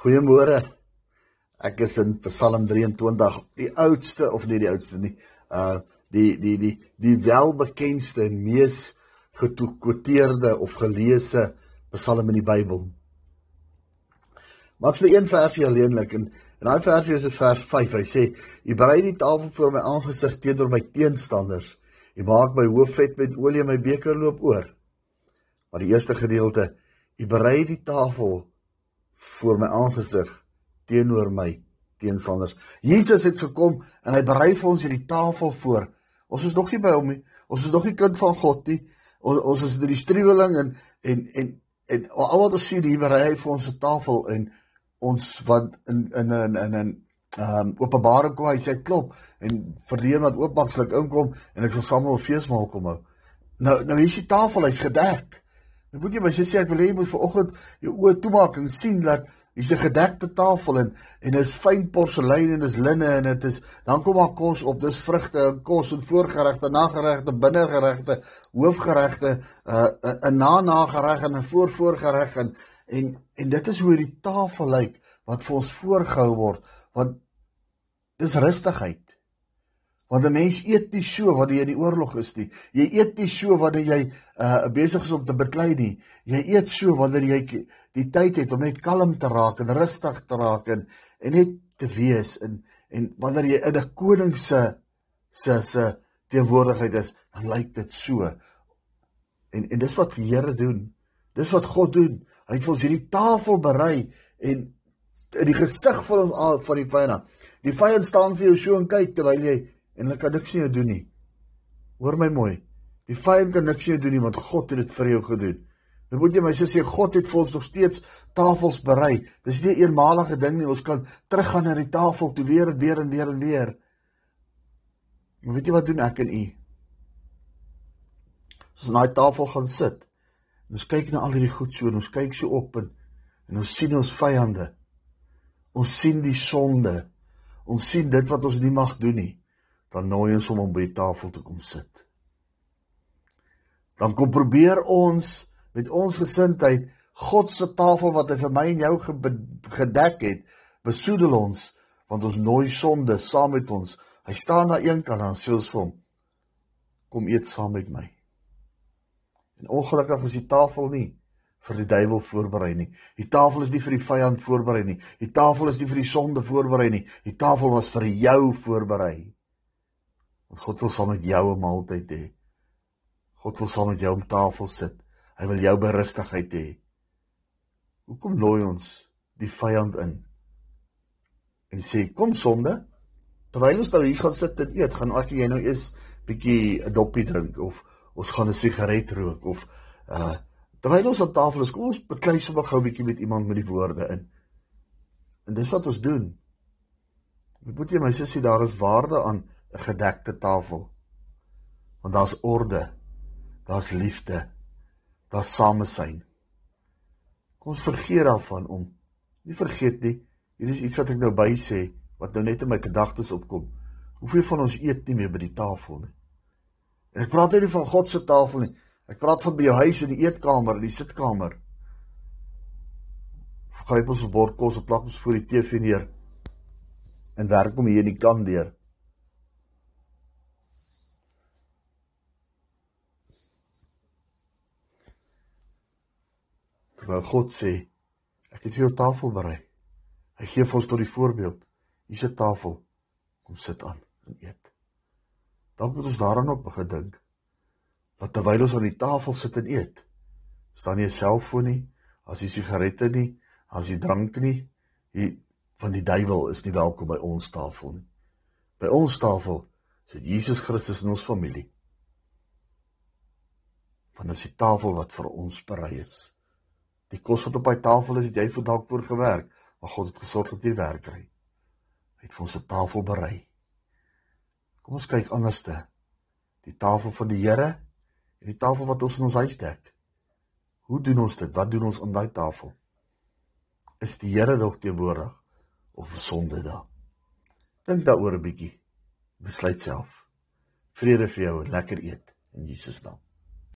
Goeiemôre. Ek is in Psalm 23, die oudste of nie die oudste nie. Uh die die die die welbekendste en mees gekwoteerde of geleese Psalm in die Bybel. Maar vir een versie alleenlik en en daai versie is vers 5. Hy sê: "U berei die tafel voor my aangesig teenoor my teenstanders. U maak my hoof vet met olie en my beker loop oor." Maar die eerste gedeelte: U berei die tafel voor my aangesig teenoor my teensanders. Jesus het gekom en hy berei vir ons hierdie tafel voor. Ons is nog nie by hom nie. Ons is nog nie kind van God nie. Ons ons is deur die struweling en en en en al wat ons sien hier berei hy vir ons 'n tafel en ons wat in in in in in ehm um, Openbaring kom hy sê klop en verdien wat oopmaak sal ek inkom en ek sal saam met 'n feesmaal kom hou. Nou nou hier is die tafel, hy's gedek. Dan moet jy my sê ek wil hê jy moet vanoggend jou oë toemaak en sien dat hier's 'n gedekte tafel en en is fyn porselein en is linne en dit is dan kom daar kos op, dis vrugte en kos en voorgeregte, nageregte, binnegeregte, hoofgeregte, 'n uh, 'n na-nagereg en 'n voor-voorgereg en en en dit is hoe die tafel lyk wat vir ons voorgehou word want dis rustigheid. Want 'n mens eet nie so wanneer jy in die oorlog is nie. Jy eet nie so wanneer jy uh besig is om te beklei nie. Jy eet so wanneer jy die tyd het om net kalm te raak en rustig te raak en en net te wees en en wanneer jy in 'n koning se se se teenwoordigheid is, dan lyk dit so. En en dis wat die Here doen. Dis wat God doen. Hy het vir ons hierdie tafel berei en in die gesig van ons van die vyand. Die vyand staan vir jou so en kyk terwyl jy en hulle kan niks nie doen nie. Hoor my mooi. Die vyand kan niks nie doen nie want God het dit vir jou gedoen. Nou moet jy my sê God het vir ons nog steeds tafels berei. Dis nie 'n eenmalige ding nie. Ons kan teruggaan na die tafel toe weer en weer en weer en weer. Maar weet jy wat doen ek en u? Ons na die tafel gaan sit, ons kyk na al hierdie goed so en ons kyk so op en, en ons sien ons vyande. Ons sien die sonde. Ons sien dit wat ons nie mag doen nie dan nooi ons hom om by die tafel te kom sit. Dan kom probeer ons met ons gesindheid God se tafel wat hy vir my en jou gedek het, besoedel ons want ons nooi sonde saam met ons. Hy staan daar een kant en sê ons vir hom: Kom eet saam met my. En ongelukkig is die tafel nie vir die duiwel voorberei nie. Die tafel is nie vir die vyand voorberei nie. Die tafel is nie vir die sonde voorberei nie. Die tafel was vir jou voorberei. Want God wil saam met jou 'n maaltyd hê. God wil saam met jou om tafel sit. Hy wil jou berustigheid hê. Hoekom nooi ons die vyand in? En sê kom sonde. Terwyl ons nou hier gaan sit en eet, gaan as jy nou eers bietjie 'n doppie drink of ons gaan 'n sigaret rook of uh terwyl ons aan tafel is, kom ons beklei sommer gou bietjie met iemand met die woorde in. En dis wat ons doen. Ek moet jy my sussie daar is waarde aan 'n gedekte tafel. Want daar's orde. Daar's liefde. Daar's samesyn. Kom ons vergeet daarvan om nie vergeet nie. Hier is iets wat ek nou by sê wat nou net in my gedagtes opkom. Hoeveel van ons eet nie meer by die tafel nie? En ek praat nie van God se tafel nie. Ek praat van by jou huis in die eetkamer, in die sitkamer. Gryp ons 'n bord kos en plak ons voor die TV neer. En werk hom hier in die kant deur. Terwyl God sê ek het vir jou tafel berei. Hy gee vir ons tot die voorbeeld. Hier's 'n tafel. Kom sit aan en eet. Dan moet ons daaraan op begin dink. Dat terwyl ons aan die tafel sit en eet, staan nie 'n selfoon nie, as jy sigarette nie, as jy drank nie, hier van die duiwel is nie welkom by ons tafel nie. By ons tafel sit Jesus Christus in ons familie. Van dis die tafel wat vir ons berei is. Die kos wat op hy tafel is, het jy vir dalk voor gewerk, maar God het gesorg dat jy werk kry. Hy het vir ons 'n tafel berei. Kom ons kyk anderste. Die tafel van die Here en die tafel wat ons in ons huis dek. Hoe doen ons dit? Wat doen ons aan daai tafel? Is die Here nog teenwoordig of sonde daar? Dink daaroor 'n bietjie. Besluit self. Vrede vir jou en lekker eet in Jesus naam.